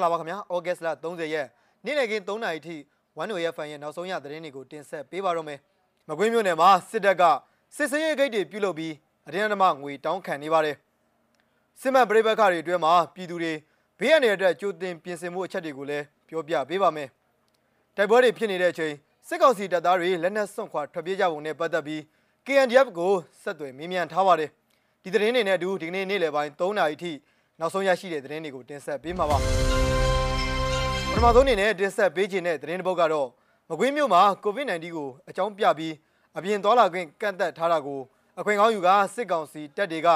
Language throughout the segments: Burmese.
္ဂလာပါခင်ဗျာဩဂတ်စ်လ30ရက်နေ့လည်ခင်း3နာရီထိဝမ်နိုရဲ့ဖန်ရဲ့နောက်ဆုံးရသတင်းတွေကိုတင်ဆက်ပေးပါတော့မယ်မကွေးမြို့နယ်မှာစစ်တပ်ကစစ်စရေးဂိတ်တွေပြုလုပ်ပြီးအတင်းအဓမ္မငွေတောင်းခံနေပါတယ်စစ်မှန်ပြည်ပခါတွေအတွင်းမှာပြည်သူတွေဘေးရန်တွေအတွက်ကြိုတင်ပြင်ဆင်မှုအချက်တွေကိုလည်းပြောပြပေးပါမယ်တိုက်ပွဲတွေဖြစ်နေတဲ့အချိန်စစ်ကောင်စီတပ်သားတွေလက်နက်စွန့်ခွာထွက်ပြေးကြပုံနဲ့ပတ်သက်ပြီး KNDF ကိုဆက်သွယ်မေးမြန်းထားပါတယ်ဒီသတင်းတွေနဲ့အတူဒီကနေ့နေ့လယ်ပိုင်း3နာရီထိ နောက်ဆုံးရရှိတဲ့သတင်းတွေကိုတင်ဆက်ပေးမှာပါပထမဆုံးအနေနဲ့တင်ဆက်ပေးခြင်းတဲ့သတင်းတစ်ပုဒ်ကတော့မကွေးမြို့မှာ COVID-19 ကိုအကြောင်းပြပြီးအပြင်သွားလာခွင့်ကန့်သက်ထားတာကိုအခွင့်ကောင်းယူကစစ်ကောင်စီတပ်တွေက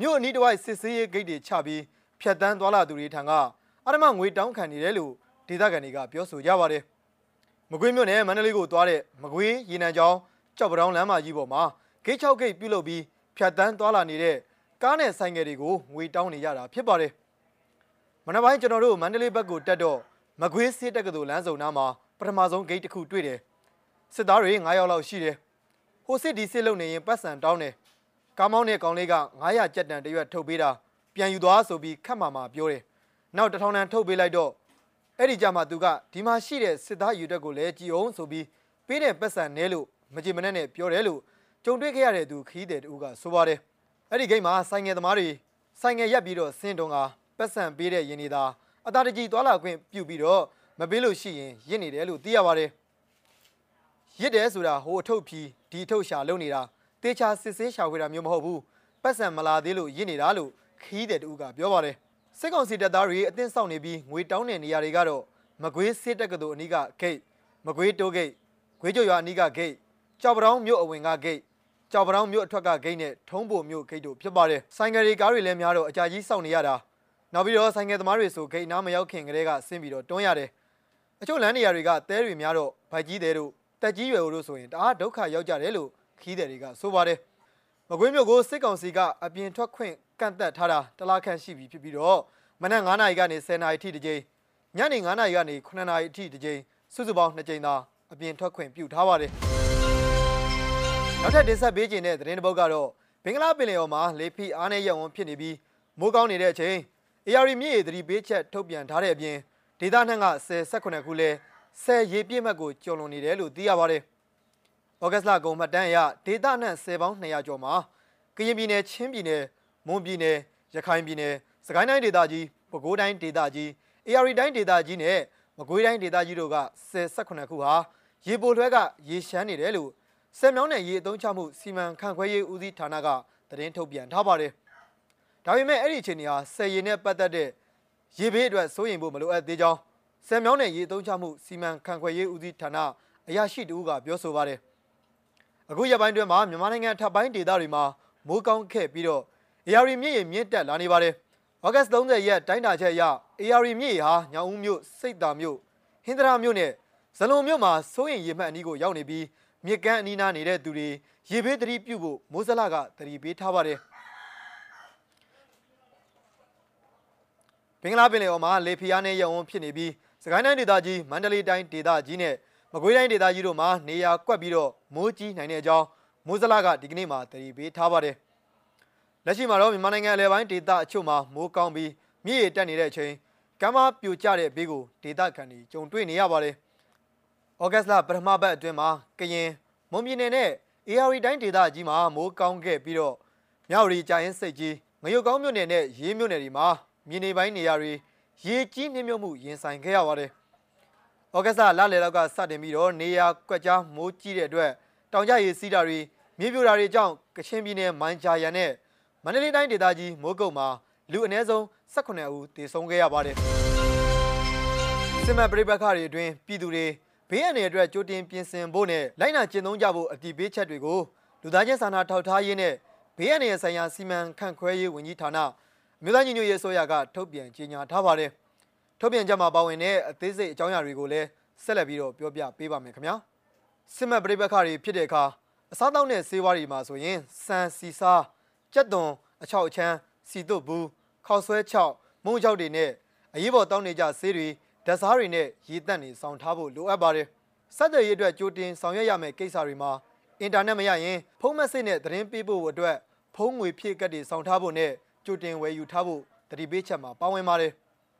မြို့အနီးတစ်ဝိုက်စစ်ဆေးရေးဂိတ်တွေချပြီးဖျက်တမ်းသွားလာသူတွေထံကအရမငွေတောင်းခံနေတယ်လို့ဒေသခံတွေကပြောဆိုကြပါတယ်မကွေးမြို့နယ်မန္တလေးကိုသွားတဲ့မကွေးရေနံချောင်းကြောက်ပတောင်းလမ်းမကြီးပေါ်မှာဂိတ်6ဂိတ်ပြုတ်လုပ်ပြီးဖျက်တမ်းသွားလာနေတဲ့ ကားနဲ့ဆိုင်ငယ်တွေကိုငွေတောင်းနေရတာဖြစ်ပါတယ်။မနက်ပိုင်းကျွန်တော်တို့မန္တလေးဘက်ကိုတက်တော့မကွေးစစ်တက္ကသိုလ်လမ်းစုံနားမှာပထမဆုံးဂိတ်တစ်ခုတွေ့တယ်။စစ်သားတွေ9ယောက်လောက်ရှိတယ်။ဟိုစစ်ဒီစစ်လုံနေရင်ပတ်စံတောင်းတယ်။ကားမောင်းတဲ့ကောင်လေးက900ကျပ်တန်တရွက်ထုတ်ပေးတာပြန်ယူသွားဆိုပြီးခတ်မာမာပြောတယ်။နောက်တထောင်တန်ထုတ်ပေးလိုက်တော့အဲ့ဒီကြမှာသူကဒီမှာရှိတဲ့စစ်သားယူတက်ကိုလည်းကြည်အောင်ဆိုပြီးပေးတဲ့ပတ်စံနဲလို့မကြည်မနဲ့နဲ့ပြောတယ်လို့ကြုံတွေ့ခဲ့ရတဲ့သူခီးတဲ့တူကဆိုပါတယ်။ အဲ့ဒီဂိမ်းမှာဆိုင်ငယ်သမားတွေဆိုင်ငယ်ရက်ပြီးတော့ဆင်းတုံးကပတ်စံပေးတဲ့ရင်နေသားအသာတကြီးသွာလာခွင့်ပြုပြီးတော့မပေးလို့ရှိရင်ရစ်နေတယ်လို့သိရပါတယ်ရစ်တယ်ဆိုတာဟိုအထုပ်ဖြီးဒီအထုပ်ရှာလုံနေတာတေချာစစ်ဆေးရှာခွေတာမျိုးမဟုတ်ဘူးပတ်စံမလာသေးလို့ရစ်နေတာလို့ခီးတဲ့တူကပြောပါတယ်စစ်ကောင်စီတပ်သားတွေအသင်းဆောင်နေပြီးငွေတောင်းတဲ့နေရာတွေကတော့မကွေးစစ်တက်ကတူအနီးကဂိတ်မကွေးတိုးဂိတ်ခွေးကြွရွာအနီးကဂိတ်ကြောက်ပတောင်းမြို့အဝင်ကဂိတ် ကြောက်ပတောင်းမြို့အထွက်ကဂိတ်နဲ့ထုံးပိုမြို့ဂိတ်တို့ဖြစ်ပါတယ်ဆိုင်ငယ်တွေကားတွေလည်းများတော့အကြာကြီးစောင့်နေရတာနောက်ပြီးတော့ဆိုင်ငယ်သမားတွေဆိုဂိတ်နားမရောက်ခင်ကတည်းကဆင်းပြီးတော့တွန်းရတယ်အချို့လမ်းနေရာတွေကတဲတွေများတော့ဗိုက်ကြီးတဲတို့တက်ကြီးရွယ်တို့ဆိုရင်တအားဒုက္ခရောက်ကြတယ်လို့ခီးတယ်တွေကဆိုပါတယ်မကွေးမြို့ကိုစစ်ကောင်စီကအပြင်ထွက်ခွင့်ကန့်သက်ထားတာတလားခန့်ရှိပြီဖြစ်ပြီးတော့မနက်9နာရီကနေ10နာရီထိတစ်ကြိမ်ညနေ9နာရီကနေ9နာရီအထိတစ်ကြိမ်စုစုပေါင်း2ကြိမ်သာအပြင်ထွက်ခွင့်ပြုထားပါတယ် နောက်ထပ်တင်ဆက်ပေးခြင်းတဲ့သတင်းတစ်ပုဒ်ကတော့ဘင်္ဂလားပင်လယ်အော်မှာလေဖီအားနဲ့ရက်ဝန်းဖြစ်နေပြီးမိုးကောင်းနေတဲ့အချိန် AR မြစ်ရေသတိပေးချက်ထုတ်ပြန်ထားတဲ့အပြင်ဒေသနှံ့က10 18ခုလဲ10ရေပြည့်မှတ်ကိုကျော်လွန်နေတယ်လို့သိရပါတယ်။ဩဂတ်လကုန်မှတ်တမ်းအရဒေသနှံ့10ပေါင်း200ကျော်မှာကရင်ပြည်နယ်ချင်းပြည်နယ်မွန်ပြည်နယ်ရခိုင်ပြည်နယ်စကိုင်းတိုင်းဒေသကြီးပဲခူးတိုင်းဒေသကြီး AR တိုင်းဒေသကြီးနဲ့မကွေးတိုင်းဒေသကြီးတို့က10 18ခုဟာရေပိုလွှဲကရေရှမ်းနေတယ်လို့ ဆယ်မြောင်းနယ်ရေအသုံးချမှုစီမံခန့်ခွဲရေးဦးစီးဌာနကသတင်းထုတ်ပြန်ထားပါတယ်။ဒါပေမဲ့အဲ့ဒီအခြေအနေဟာဆယ်ရေနဲ့ပတ်သက်တဲ့ရေဘေးအတွက်စိုးရိမ်ဖို့မလိုအပ်သေးကြောင်းဆယ်မြောင်းနယ်ရေအသုံးချမှုစီမံခန့်ခွဲရေးဦးစီးဌာနအရာရှိတူကပြောဆိုပါတယ်။အခုရက်ပိုင်းတွင်မှာမြန်မာနိုင်ငံထပ်ပိုင်းဒေသတွေမှာမိုးကောင်းခဲ့ပြီးတော့ AR မြင့်ရေမြင့်တက်လာနေပါတယ်။ဩဂတ်30ရက်တိုင်းတာချက်အရ AR မြင့်ရေဟာညောင်ဦးမြို့စိတ်တာမြို့ဟင်္ဒရာမြို့နဲ့ဇလုံမြို့မှာစိုးရိမ်ရေမှတ်အနီးကိုရောက်နေပြီး မြစ်ကမ်းအနီးနားနေတဲ့သူတွေရေဘေးသတိပြုဖို့မိုးစလကသတိပေးထားပါတယ်ဘင်္ဂလားပင်လယ်အော်မှာလေဖီယာနဲ့ရုံဝန်းဖြစ်နေပြီးစကိုင်းတိုင်းဒေသကြီးမန္တလေးတိုင်းဒေသကြီးနဲ့မကွေးတိုင်းဒေသကြီးတို့မှာနေရာကွက်ပြီးတော့မိုးကြီးနိုင်တဲ့အကြောင်းမိုးစလကဒီကနေ့မှသတိပေးထားပါတယ်လက်ရှိမှာတော့မြန်မာနိုင်ငံအလဲပိုင်းဒေသအချို့မှာမိုးကောင်းပြီးမြစ်ရေတက်နေတဲ့အချိန်ကမ်းမပြိုကျတဲ့ဘေးကိုဒေသခံတွေကြုံတွေ့နေရပါတယ် ဩဂတ်လပထမပတ်အတွင်းမှာကရင်မွန်ပြည်နယ်နဲ့ AR တိုင်းဒေသကြီးမှာမိုးကောင်းခဲ့ပြီးတော့မြောက်ရီကြာရင်စိတ်ကြီးငရုတ်ကောင်းမြို့နယ်နဲ့ရေးမြို့နယ်တွေမှာမြေနေပိုင်းနေရာတွေရေကြီးနှိမ့်မြုပ်မှုရင်ဆိုင်ခဲ့ရပါတယ်။ဩဂတ်လလလယ်လောက်ကစတင်ပြီးတော့နေရာကွက်ကြားမိုးကြီးတဲ့အတွက်တောင်ကျရေစီးတာတွေမြေပြိုတာတွေကြောင့်ကချင်ပြည်နယ်မိုင်းဂျာရန်နဲ့မန္တလေးတိုင်းဒေသကြီးမိုးကုတ်မှာလူအနည်းဆုံး18ဦးသေဆုံးခဲ့ရပါတယ်။စစ်မှန်ပြိပခါတွေအတွင်းပြည်သူတွေ ဘေးအန္တရာယ်အတွက်ကြိုတင်ပြင်ဆင်ဖို့နဲ့လိုက်နာကျင့်သုံးကြဖို့အတည်ပြုချက်တွေကိုလူသားချင်းစာနာထောက်ထားရေးနဲ့ဘေးအန္တရာယ်ဆိုင်ရာစီမံခန့်ခွဲရေးဝန်ကြီးဌာနမြို့သားညီညွတ်ရေးဆိုရကထုတ်ပြန်ကြေညာထားပါတယ်။ထုတ်ပြန်ချက်မှာပါဝင်တဲ့အသေးစိတ်အကြောင်းအရာတွေကိုလည်းဆက်လက်ပြီးတော့ပြောပြပေးပါမယ်ခင်ဗျာ။စစ်မှတ်ပြိပခါတွေဖြစ်တဲ့အခါအစားအသောက်နဲ့ဆေးဝါးတွေမှာဆိုရင်စံစီစားကြက်သွန်အချောက်အချမ်းစီတုတ်ဘူးခောက်ဆွဲချောက်မုံချောက်တွေနဲ့အရေးပေါ်တောင်းနေကြဆေးတွေ ဓာတ်စားတွေနဲ့ရေတက်နေဆောင်ထားဖို့လိုအပ်ပါတယ်။စက်တဲ့ရေးအတွက်ကြိုတင်ဆောင်ရွက်ရမယ့်ကိစ္စတွေမှာအင်တာနက်မရရင်ဖုန်းမက်ဆေ့နဲ့သတင်းပေးဖို့အတွက်ဖုန်းငွေဖြည့်ကတ်တွေဆောင်ထားဖို့နဲ့ကြိုတင်ဝယ်ယူထားဖို့တတိပေးချက်မှာပါဝင်ပါတယ်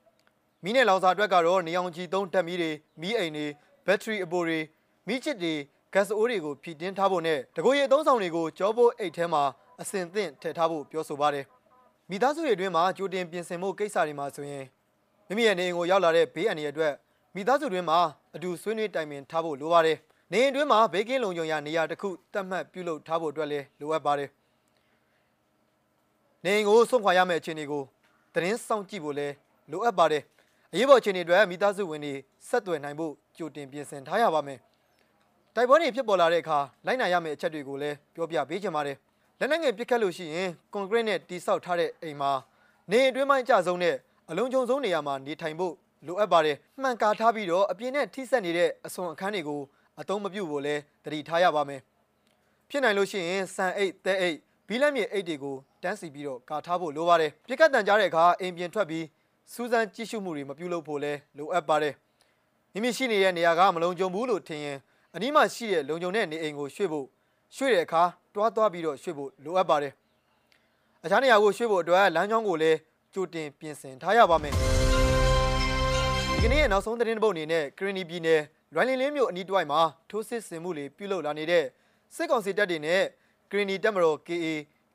။မီးနဲ့လောင်စာအတွက်ကတော့နေအောင်ကြီးသုံးတက်မီးတွေမီးအိမ်တွေဘက်ထရီအပိုတွေမီးချစ်တွေဂက်စ်အိုးတွေကိုဖြည့်တင်းထားဖို့နဲ့တကိုရီအသုံးဆောင်တွေကိုကြောပိုးအိတ်ထဲမှာအစင်သင့်ထည့်ထားဖို့ပြောဆိုပါတယ်မိသားစုတွေအတွင်းမှာကြိုတင်ပြင်ဆင်မှုကိစ္စတွေမှာဆိုရင် မိမိရဲ့နေအိမ်ကိုရောက်လာတဲ့ဘေးအန္တရာယ်အတွက်မိသားစုတွင်းမှာအတူဆွေးနွေးတိုင်ပင်ထားဖို့လိုပါတယ်။နေအိမ်တွင်းမှာဘေးကင်းလုံခြုံရာနေရာတစ်ခုတတ်မှတ်ပြုလုပ်ထားဖို့အတွက်လည်းလိုအပ်ပါတယ်။နေအိမ်ကိုစွန့်ခွာရမယ့်အခြေအနေကိုသတင်းစောင့်ကြည့်ဖို့လည်းလိုအပ်ပါတယ်။အရေးပေါ်အခြေအနေအတွက်မိသားစုဝင်တွေဆက်သွယ်နိုင်ဖို့ကြိုတင်ပြင်ဆင်ထားရပါမယ်။တိုက်ပွဲတွေဖြစ်ပေါ်လာတဲ့အခါလိုက်နာရမယ့်အချက်တွေကိုလည်းပြောပြပေးချင်ပါတယ်။လက်နက်ငယ်ပစ်ခတ်လို့ရှိရင်ကွန်ကရစ်နဲ့တိဆောက်ထားတဲ့အိမ်မှာနေအိမ်တွင်းပိုင်းအကျဆုံးနဲ့ အလုံးစုံဆုံးနေရာမှာနေထိုင်ဖို့လိုအပ်ပါတယ်မှန်ကားထားပြီးတော့အပြင်းနဲ့ထိစက်နေတဲ့အစွန်အခန်းတွေကိုအသုံးမပြုဖို့လဲတတိထားရပါမယ်ဖြစ်နိုင်လို့ရှိရင်စံအိတ်သဲအိတ်ဘီလက်မြေအိတ်တွေကိုတန်းစီပြီးတော့ကာထားဖို့လိုပါတယ်ပြက်ကတ်တန်ကြတဲ့အခါအိမ်ပြင်ထွက်ပြီးစူးစမ်းကြည့်ရှုမှုတွေမပြုလုပ်ဖို့လဲလိုအပ်ပါတယ်မိမိရှိနေတဲ့နေရာကမလုံခြုံဘူးလို့ထင်ရင်အနီးမှာရှိတဲ့လုံခြုံတဲ့နေအိမ်ကိုရွှေ့ဖို့ရွှေ့တဲ့အခါတွားသွားပြီးတော့ရွှေ့ဖို့လိုအပ်ပါတယ်အခြားနေရာကိုရွှေ့ဖို့အတွက်လမ်းကြောင်းကိုလည်း ကြိုတင်ပြင်ဆင်ထားရပါမယ်ဒီကနေ့ရဲ့နောက်ဆုံးသတင်းတစ်ပုဒ်အနေနဲ့ကရင်နီပြည်နယ်လွိုင်းလင်းလင်းမြို့အနီးတစ်ဝိုက်မှာထိုးစစ်ဆင်မှုတွေပြုလုပ်လာနေတဲ့စစ်ကောင်စီတပ်တွေနဲ့ကရင်နီတပ်မတော် KA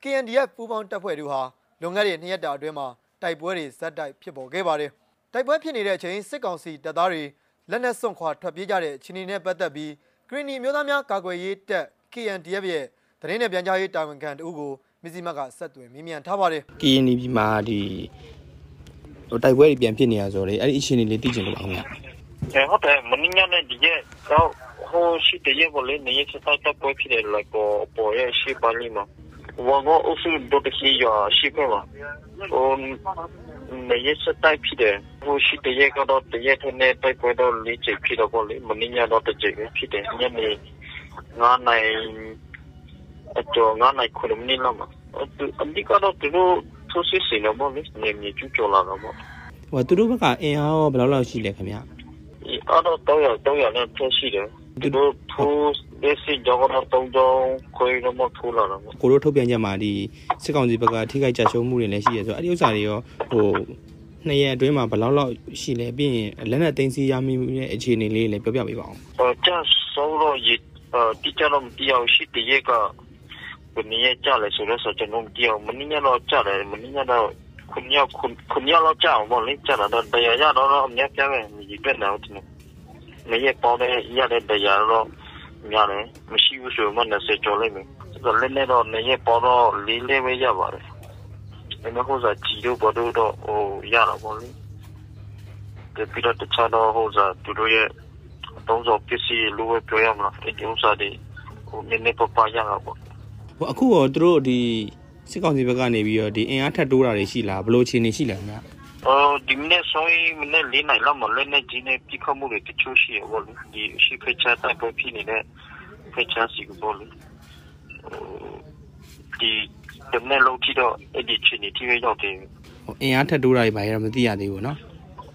KNDF ပူးပေါင်းတပ်ဖွဲ့တို့ဟာလွန်ခဲ့တဲ့နှစ်ရက်တာအတွင်းမှာတိုက်ပွဲတွေဇက်တိုက်ဖြစ်ပေါ်ခဲ့ပါတယ်တိုက်ပွဲဖြစ်နေတဲ့အချိန်စစ်ကောင်စီတပ်သားတွေလက်နက်စွန့်ခွာထွက်ပြေးကြတဲ့ချင်းနီနဲ့ပတ်သက်ပြီးကရင်နီမျိုးသားများကာကွယ်ရေးတပ် KNDF ရဲ့သတင်းနဲ့ပြန်ကြားရေးတာဝန်ခံတဦးကို မစ္စည်းမတ်ကဆက်သွယ်မေးမြန်းထားပါတယ်ကရင်နီပြည်မှာဒီဟိုတိုက်ပွဲတွေပြန်ဖြစ်နေရဆိုတော့လေအဲ့ဒီအခြေအနေလေးသိချင်လို့ပါခင်ဗျာအဲဟုတ်တယ်မင်းညနဲ့ဒီရက်တော့ဟိုရှိတဲ့ရက်ပေါ်လေနေရက်စတာတပ်ပွဲဖြစ်တယ်လိုက်ပေါ်ပေါ်ရဲ့ရှိပါလိမ့်မှာဝါကောအုပ်စုဒုတခီရရှိပါမှာဟိုနေရက်စတာဖြစ်တယ်ဟိုရှိတဲ့ရက်ကတော့တရက်ထဲနဲ့တိုက်ပွဲတော့လေးချိန်ဖြစ်တော့ပေါ့လေမင်းညတော့တစ်ချိန်ပဲဖြစ်တယ်ညနေ9နိုင် အကျော်9နိုင်9မိနစ်လောက်မှာအဒီကတော့သူတို့ထိုးစစ်စင်တော့ပေါ့လေနေမြေကျူးကျော်လာတော့ပေါ့ဟိုသူတို့ဘက်ကအင်အားရောဘယ်လောက်လောက်ရှိလဲခင်ဗျာအဲ့တော့တော့ရတော့ရနဲ့ဖြစ်ရှိတယ်သူတို့ထိုးလက်စီကြောကတော့တုံးတုံးခွေးတော့မထိုးလာတော့ကိုတို့ထုတ်ပြန်ချက်မှာဒီစစ်ကောင်စီဘက်ကထိခိုက်ကြရှုံးမှုတွေလည်းရှိရဆိုတော့အဲ့ဒီဥစ္စာတွေရောဟိုနှစ်ရက်အတွင်းမှာဘယ်လောက်လောက်ရှိလဲပြီးရင်လက်နက်သိမ်းဆည်းရမိတဲ့အခြေအနေလေးလည်းပြောပြပေးပါအောင်ဟိုကျဆောတော့ရတီချတော့တရားရှိတဲ့ရက ဘယ်နည်းကြလဲဆိုတော့ကျွန်တော်တရားမင်းညတော့ကြတယ်မင်းညတော့ခုညခုခုညတော့ကြောက်ပေါ့လေကြတော့တရားရတော့အများပြားပဲဒီပြက်တော့တင်နေရပေါ်တဲ့ရတဲ့တရားတော့များတယ်မရှိဘူးဆိုမှ20ကျော်လိုက်မယ်ဆိုတော့လည်းလည်းတော့နေရပေါ်တော့လေးလေးပဲရပါတယ်အဲ့တော့ဟိုစားကြည့်တော့ဘောတော့ဟိုရတော့ပေါ့လေဒီပြီးတော့တခြားတော့ဟိုစားသူတို့ရဲ့အသုံးဆောင်ပစ္စည်းလိုပဲပြောရမလားအဲ့ဒီဥစ္စာတွေဟိုနည်းနည်းပပရတာပေါ့ ဟိုအခုတော့သူတို့ဒီစစ်ကောင်စီဘက်ကနေပြီးတော့ဒီအင်အားထပ်တိုးတာတွေရှိလားဘယ်လိုအခြေအနေရှိလဲခင်ဗျာဟိုဒီမနေ့ဆုံးမနေ့လေးနိုင်လောက်မလဲနဲ့ဂျင်းနဲ့ပြစ်ခတ်မှုတွေတချို့ရှိရပေါ့လေဒီရှိဖက်ချတိုက်ပွဲဖြစ်နေတဲ့ဖက်ချစီကပေါ့လေဒီဒီမနေ့လောက်ကြည့်တော့အဲ့ဒီချင်းတွေတိရရောက်တယ်ဟိုအင်အားထပ်တိုးတာတွေဘာရမသိရသေးဘူးနော်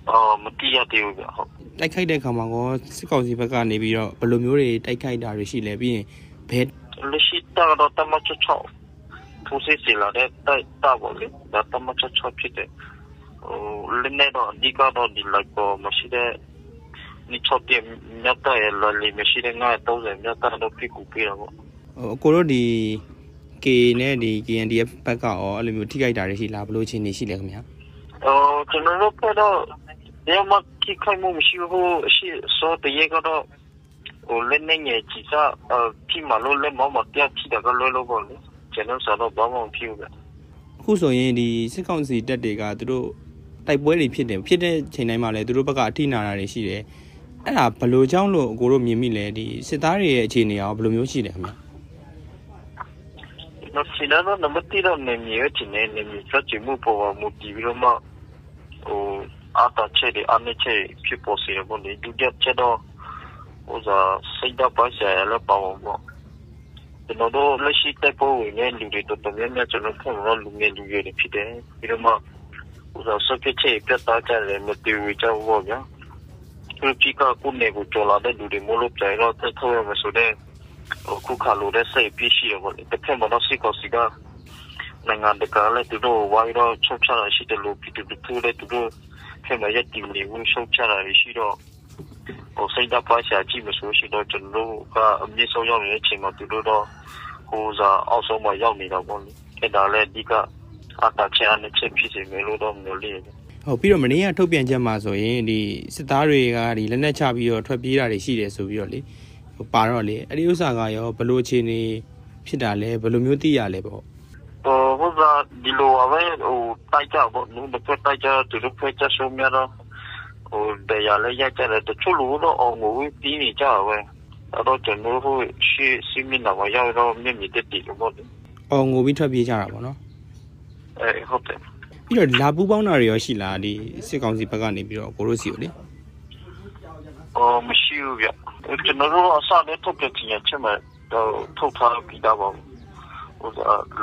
အော်မတိရသေးဘူးဗျဟုတ်တိုက်ခိုက်တဲ့ခါမှာကောစစ်ကောင်စီဘက်ကနေပြီးတော့ဘယ်လိုမျိုးတွေတိုက်ခိုက်တာတွေရှိလဲပြီးရင်ဘယ် လက်ရှိတော့တမချောချောထိုးစစ်စီလာတဲ့တိုက်တာပေါ့လေဒါတမချောချောဖြစ်တယ်ဟိုလည်းနေတော့ဒီကတော့ဒီလိုက်ပေါ်မရှိတဲ့ဒီချောပြမြတ်တဲ့လလီမရှိတဲ့ငါ30မြတ်တော့ပြကူပြရပေါ့ဟိုအကိုတို့ဒီ K နဲ့ဒီ KNDF ဘက်ကရောအဲ့လိုမျိုးထိခိုက်တာတွေရှိလားဘယ်လိုအခြေအနေရှိလဲခင်ဗျာအော်ကျွန်တော်တို့ကတော့ဒီမှာခိခိုင်မှုမရှိဘူးအရှိစောတရေကတော့ဟို လည်းနေငယ်ကြီးစားအဖြစ်မလို့လည်းမမပြတ်ဖြစ်တယ်ကလွယ်လို့ပေါ့လေကျွန်တော်စားတော့ဘာမှမဖြစ်ဘူးဗျအခုဆိုရင်ဒီစစ်ကောင်စီတပ်တွေကသူတို့တိုက်ပွဲတွေဖြစ်တယ်ဖြစ်တဲ့ချိန်တိုင်းမှာလည်းသူတို့ဘက်ကအထိနာတာတွေရှိတယ်အဲ့ဒါဘယ်လိုကြောင့်လို့အကိုတို့မြင်မိလဲဒီစစ်သားတွေရဲ့အခြေအနေရောဘယ်လိုမျိုးရှိလဲခင်ဗျာနော်စီနာတော့နမတိတော့နေမြေချင်နေနေမြေစချင်မှုပေါ်မူတည်ပြီးတော့မှဟိုအာတာချက်တွေအမေချက်ဖြစ်ပေါ်စေပေါ့လေဒုတိယချက်တော့ ဟိုစားစိတ်ဓာတ်ပါဆရာလည်းပေါ့ပေါ့ကျွန်တော်တို့လက်ရှိတိုက်ပွဲဝင်နေလူတွေတော်တော်များများကျွန်တော်ဖုန်းတော့လူငယ်လူရွယ်တွေဖြစ်တယ်ပြီးတော့မှဟိုစားစကချက်ပြတ်သားကြတယ်မတူကြဘူးပေါ့ဗျာသူကြည့်ကကိုနေကိုကြော်လာတဲ့လူတွေမလို့ပြိုင်တော့တက်ထုတ်ရမယ်ဆိုတဲ့ခုခါလိုတဲ့စိတ်ပြည့်ရှိရပေါ့လေတစ်ဖက်မှာတော့စိတ်ကောစီကနိုင်ငံတကာလည်းသူတို့ဝိုင်းတော့ချုပ်ချတာရှိတယ်လို့ပြည်သူလူထုလည်းသူတို့ဖက်မှာရက်တည်နေဝင်ရှုပ်ချတာရှိတော့ ဟိုစိတ်ဓာတ်ပါရှာကြည့်မဆိုရှိတော့ကျွန်တော်ကအမြင့်ဆုံးရောက်နေတဲ့အချိန်မှာသူတို့တော့ဟိုစားအောက်ဆုံးမှာရောက်နေတော့ပေါ့လေအဲ့ဒါလည်းဒီကအတားချန်နဲ့ချက်ဖြစ်စီမယ်လို့တော့မျိုးလေးဟုတ်ပြီးတော့မနေ့ကထုတ်ပြန်ချက်မှာဆိုရင်ဒီစစ်သားတွေကဒီလက်နက်ချပြီးတော့ထွက်ပြေးတာတွေရှိတယ်ဆိုပြီးတော့လေဟိုပါတော့လေအဲ့ဒီဥစ္စာကရောဘလို့အခြေအနေဖြစ်တာလဲဘယ်လိုမျိုးသိရလဲပေါ့ဟိုဟိုကဒီလိုအဝဲဟိုတိုက်ကြပေါ့နုတစ်ဖက်တိုက်ကြသူတို့ဖက်ကြဆိုမြတော့ ဟိုတရားလည်းရကြတယ်တချို့လူတော့အောင်ကိုပြီးနေကြပဲအဲ့တော့ကျွန်တော်ဟိုရှေ့စီမင်းတော့ရောက်တော့မြင့်မြင့်တက်တည်လို့ပေါ့လေအော်ငိုပြီးထွက်ပြေးကြတာပေါ့နော်အဲဟုတ်တယ်ပြီးတော့လာပူးပေါင်းတာတွေရောရှိလားဒီစစ်ကောင်စီဘက်ကနေပြီးတော့ကိုရိုစီကိုလေဟိုမရှိဘူးဗျကျွန်တော်တို့အစနဲ့ထုတ်ပြချင်ချက်မဲ့တော့ထုတ်ထားပြီးသားပါဟို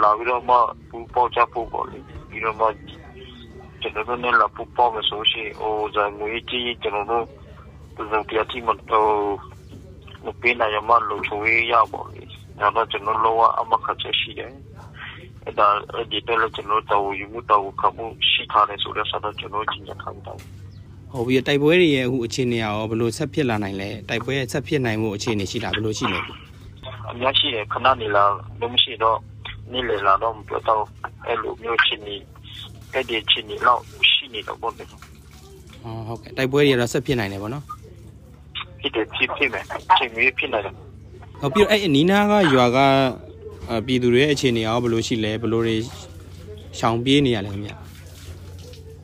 လာပြီးတော့မှပူပေါချဖို့ပေါ့လေပြီးတော့မှ ကျွန်တော်တို့နဲ့လာပူပေါမယ်ဆိုရှင်ဟိုဇာငွေကြီးကျွန်တော်တို့ဒီလိုပြတိမတော့မပေးနိုင်ရမလို့ချွေးရပါလေဒါတော့ကျွန်တော်လောအမခချက်ရှိတယ်အဲ့ဒါဒီတော့ကျွန်တော်တော့ယူမှုတော့ကမှုရှိထားတယ်ဆိုတော့ဆက်တော့ကျွန်တော်ကြီးရထားတယ်ဟုတ်ပြီးတော့တိုက်ပွဲတွေရဲ့အခုအခြေအနေရောဘလို့ဆက်ဖြစ်လာနိုင်လဲတိုက်ပွဲရဲ့ဆက်ဖြစ်နိုင်မှုအခြေအနေရှိလားဘလို့ရှိလဲအများရှိတယ်ခဏနေလာလို့မရှိတော့နေလေလာတော့မပြောတော့အဲ့လိုမျိုးချင်းနေ အဲ့ဒီချင်းနေတော့ရှိနေတော့ပေါ့လေဟောဟုတ်ကဲ့တိုက်ပွဲတွေကတော့ဆက်ဖြစ်နိုင်တယ်ပေါ့နော်ဖြစ်တယ်ဖြစ်ဖြစ်မယ်ချင်းမျိုးဖြစ်နေတယ်ဟုတ်ပြီးတော့အဲ့အနီးနားကရွာကအာပြည်သူတွေရဲ့အခြေအနေရောဘလို့ရှိလဲဘလို့တွေရှောင်ပြေးနေရလဲခင်ဗျ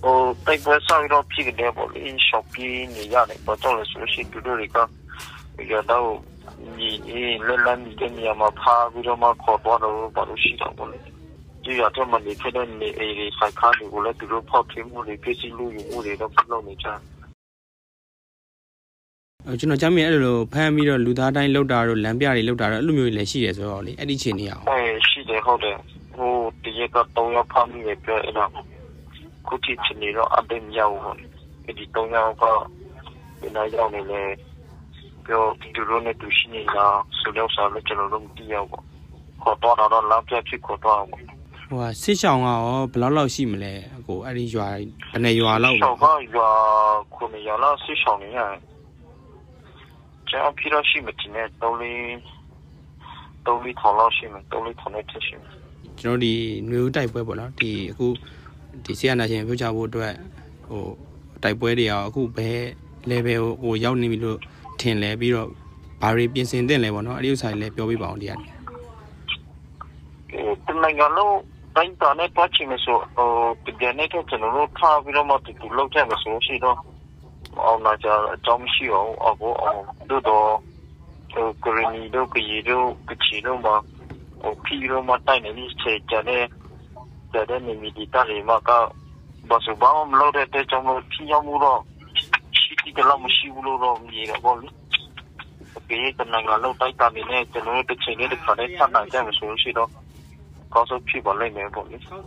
ဟိုတိုက်ပွဲဆောက်တော့ဖြစ်တယ်ပေါ့လေရှော့ပြေးနေရတယ်ဘာကြောင့်လဲဆိုရှင်သူတို့တွေကရတော့ဒီလက်လမ်းဒီနေရာမှာဖားပြီးတော့မှခေါ်တော့တော့ဘာလို့ရှိတော့ပေါ့လေ ဒီရတော့မနေခဲ့တဲ့နေအေးဆိုင်ကားတွေကိုလည်းသူတို့ဖောက်ထင်းမှုတွေပြည့်စည်လို့ယူမှုတွေတော့ပြုလုပ်နေကြတယ်ဟိုကျွန်တော်ကြားမိအဲ့လိုဖမ်းပြီးတော့လူသားတိုင်းလောက်တာတို့လမ်းပြတွေလောက်တာတော့အဲ့လိုမျိုးတွေလည်းရှိတယ်ဆိုတော့လေအဲ့ဒီအခြေအနေရောအဲရှိတယ်ဟုတ်တယ်ဟိုတရကတော့ရောက်ဖမ်းပြီးပြောအဲ့တော့ခုတိချင်နေတော့အပင်ရောက်ဟောအဲ့ဒီတော့ရောက်ကဒီနေ့ရောက်နေလေပြောဒီလိုနဲ့တူရှိနေတာဆိုတော့ဆိုတော့ကျွန်တော်တို့မသိရဘူးခေါ်တော့တော့လောက်ပြဖြစ်ခေါ်တော့ ဟိုဟာစစ်ရှောင်ကရောဘယ်လောက်လောက်ရှိမလဲအကိုအဲ့ဒီရွာဘယ်နဲ့ရွာလောက်ရှောက်ကရွာခုနေရလားဆီရှောင်းနေရကျွန်တော်ပြရရှိမတင်တဲ့တော့လေးတော့လေးထောင်လောက်ရှိမယ်တော့လေးထောင်နဲ့ထရှိမယ်ကျွန်တော်ဒီຫນွေဦးတိုက်ပွဲပေါ့နော်ဒီအခုဒီဆီယနာရှင်ပြောကြဖို့အတွက်ဟိုတိုက်ပွဲတွေရောအခုဘယ် level ဟိုရောက်နေပြီလို့ထင်လဲပြီးတော့ဘာတွေပြင်ဆင်တင်လဲပေါ့နော်အဲ့ဒီဥစ္စာတွေလည်းပြောပြပါအောင်တရားတနိုင်ငံလုံး တိုင်းတာနဲ့တွားချင်မယ်ဆိုဟိုတကယ်နဲ့တော့ကျွန်တော်တို့ထားပြီးတော့မှတူတူလောက်ကြမယ်ဆိုရှိတော့အောင်လာကြအကြောင်းမရှိအောင်အခုအောင်တို့တော့ဟိုကိုရီနီတို့ကရီတို့ကချီတို့မှာဟိုဖီတို့မှာတိုင်းနေနေစေကြတဲ့တဲ့နေမီဒီတာတွေမှာကဘာစဘာမလို့တဲ့ကြောင့်လို့ဖီရောက်မှုတော့ရှိတိကလောက်မရှိဘူးလို့တော့မြင်ရပါလိမ့်ဒီကနိုင်ငံလုံးတိုက်တာနေနဲ့ကျွန်တော်တို့တစ်ချိန်နဲ့တစ်ခါနဲ့ဆက်နိုင်ကြမယ်ဆိုလို့ရှိတော့ ကောင်းဆုံးဖြစ်ပါလိမ့်မယ်ပေါ့လေဟော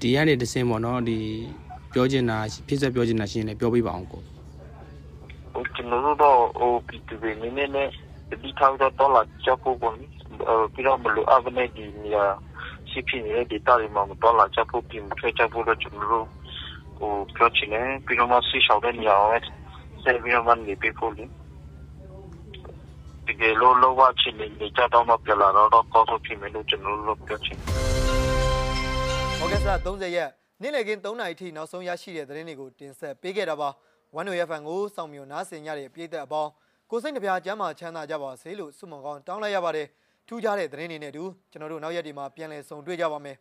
ဒီကနေတစင်းပေါ့နော်ဒီပြောချင်တာဖြစ်ဆက်ပြောချင်တာရှင်းလဲပြောပြပါအောင်ကိုဟိုကျွန်တော်တို့တော့ဟိုပြည်သူတွေနည်းနည်းနဲ့ဒီထောက်တော့တော့လာချက်ဖို့ပေါ့လေအဲပြီးတော့မလို့အကနေဒီနေရာရှိဖြစ်နေတဲ့ဒေတာတွေမှာမတော့လာချက်ဖို့ပြင်ထွေးချက်ဖို့တော့ကျွန်တော်တို့ဟိုပြောချင်တယ်ပြီးတော့မှဆီရှောက်တဲ့နေရာကိုဆက်ပြီးတော့မှနေပြဖို့လေ ဒီကလိုလောဝချင်းနေကြတော့မှပြလာတော့ကောင်းဆုံးဖြစ်မယ်လို့ကျွန်တော်တို့ပြောချင်ဩဂတ်စ်လ30ရက်နေ့လည်ခင်း3နာရီထိနောက်ဆုံးရရှိတဲ့သတင်းတွေကိုတင်ဆက်ပေးခဲ့တာပါဝန်တို့ရဖန်ကိုစောင့်မျှော်နားဆင်ကြတဲ့ပြည်သက်အပေါင်းကိုစိတ်နှပြကျမ်းမာချမ်းသာကြပါစေလို့ဆုမွန်ကောင်းတောင်းလိုက်ရပါတယ်ထူးခြားတဲ့သတင်းတွေနဲ့အတူကျွန်တော်တို့နောက်ရက်ဒီမှာပြန်လည်ဆုံတွေ့ကြပါမယ်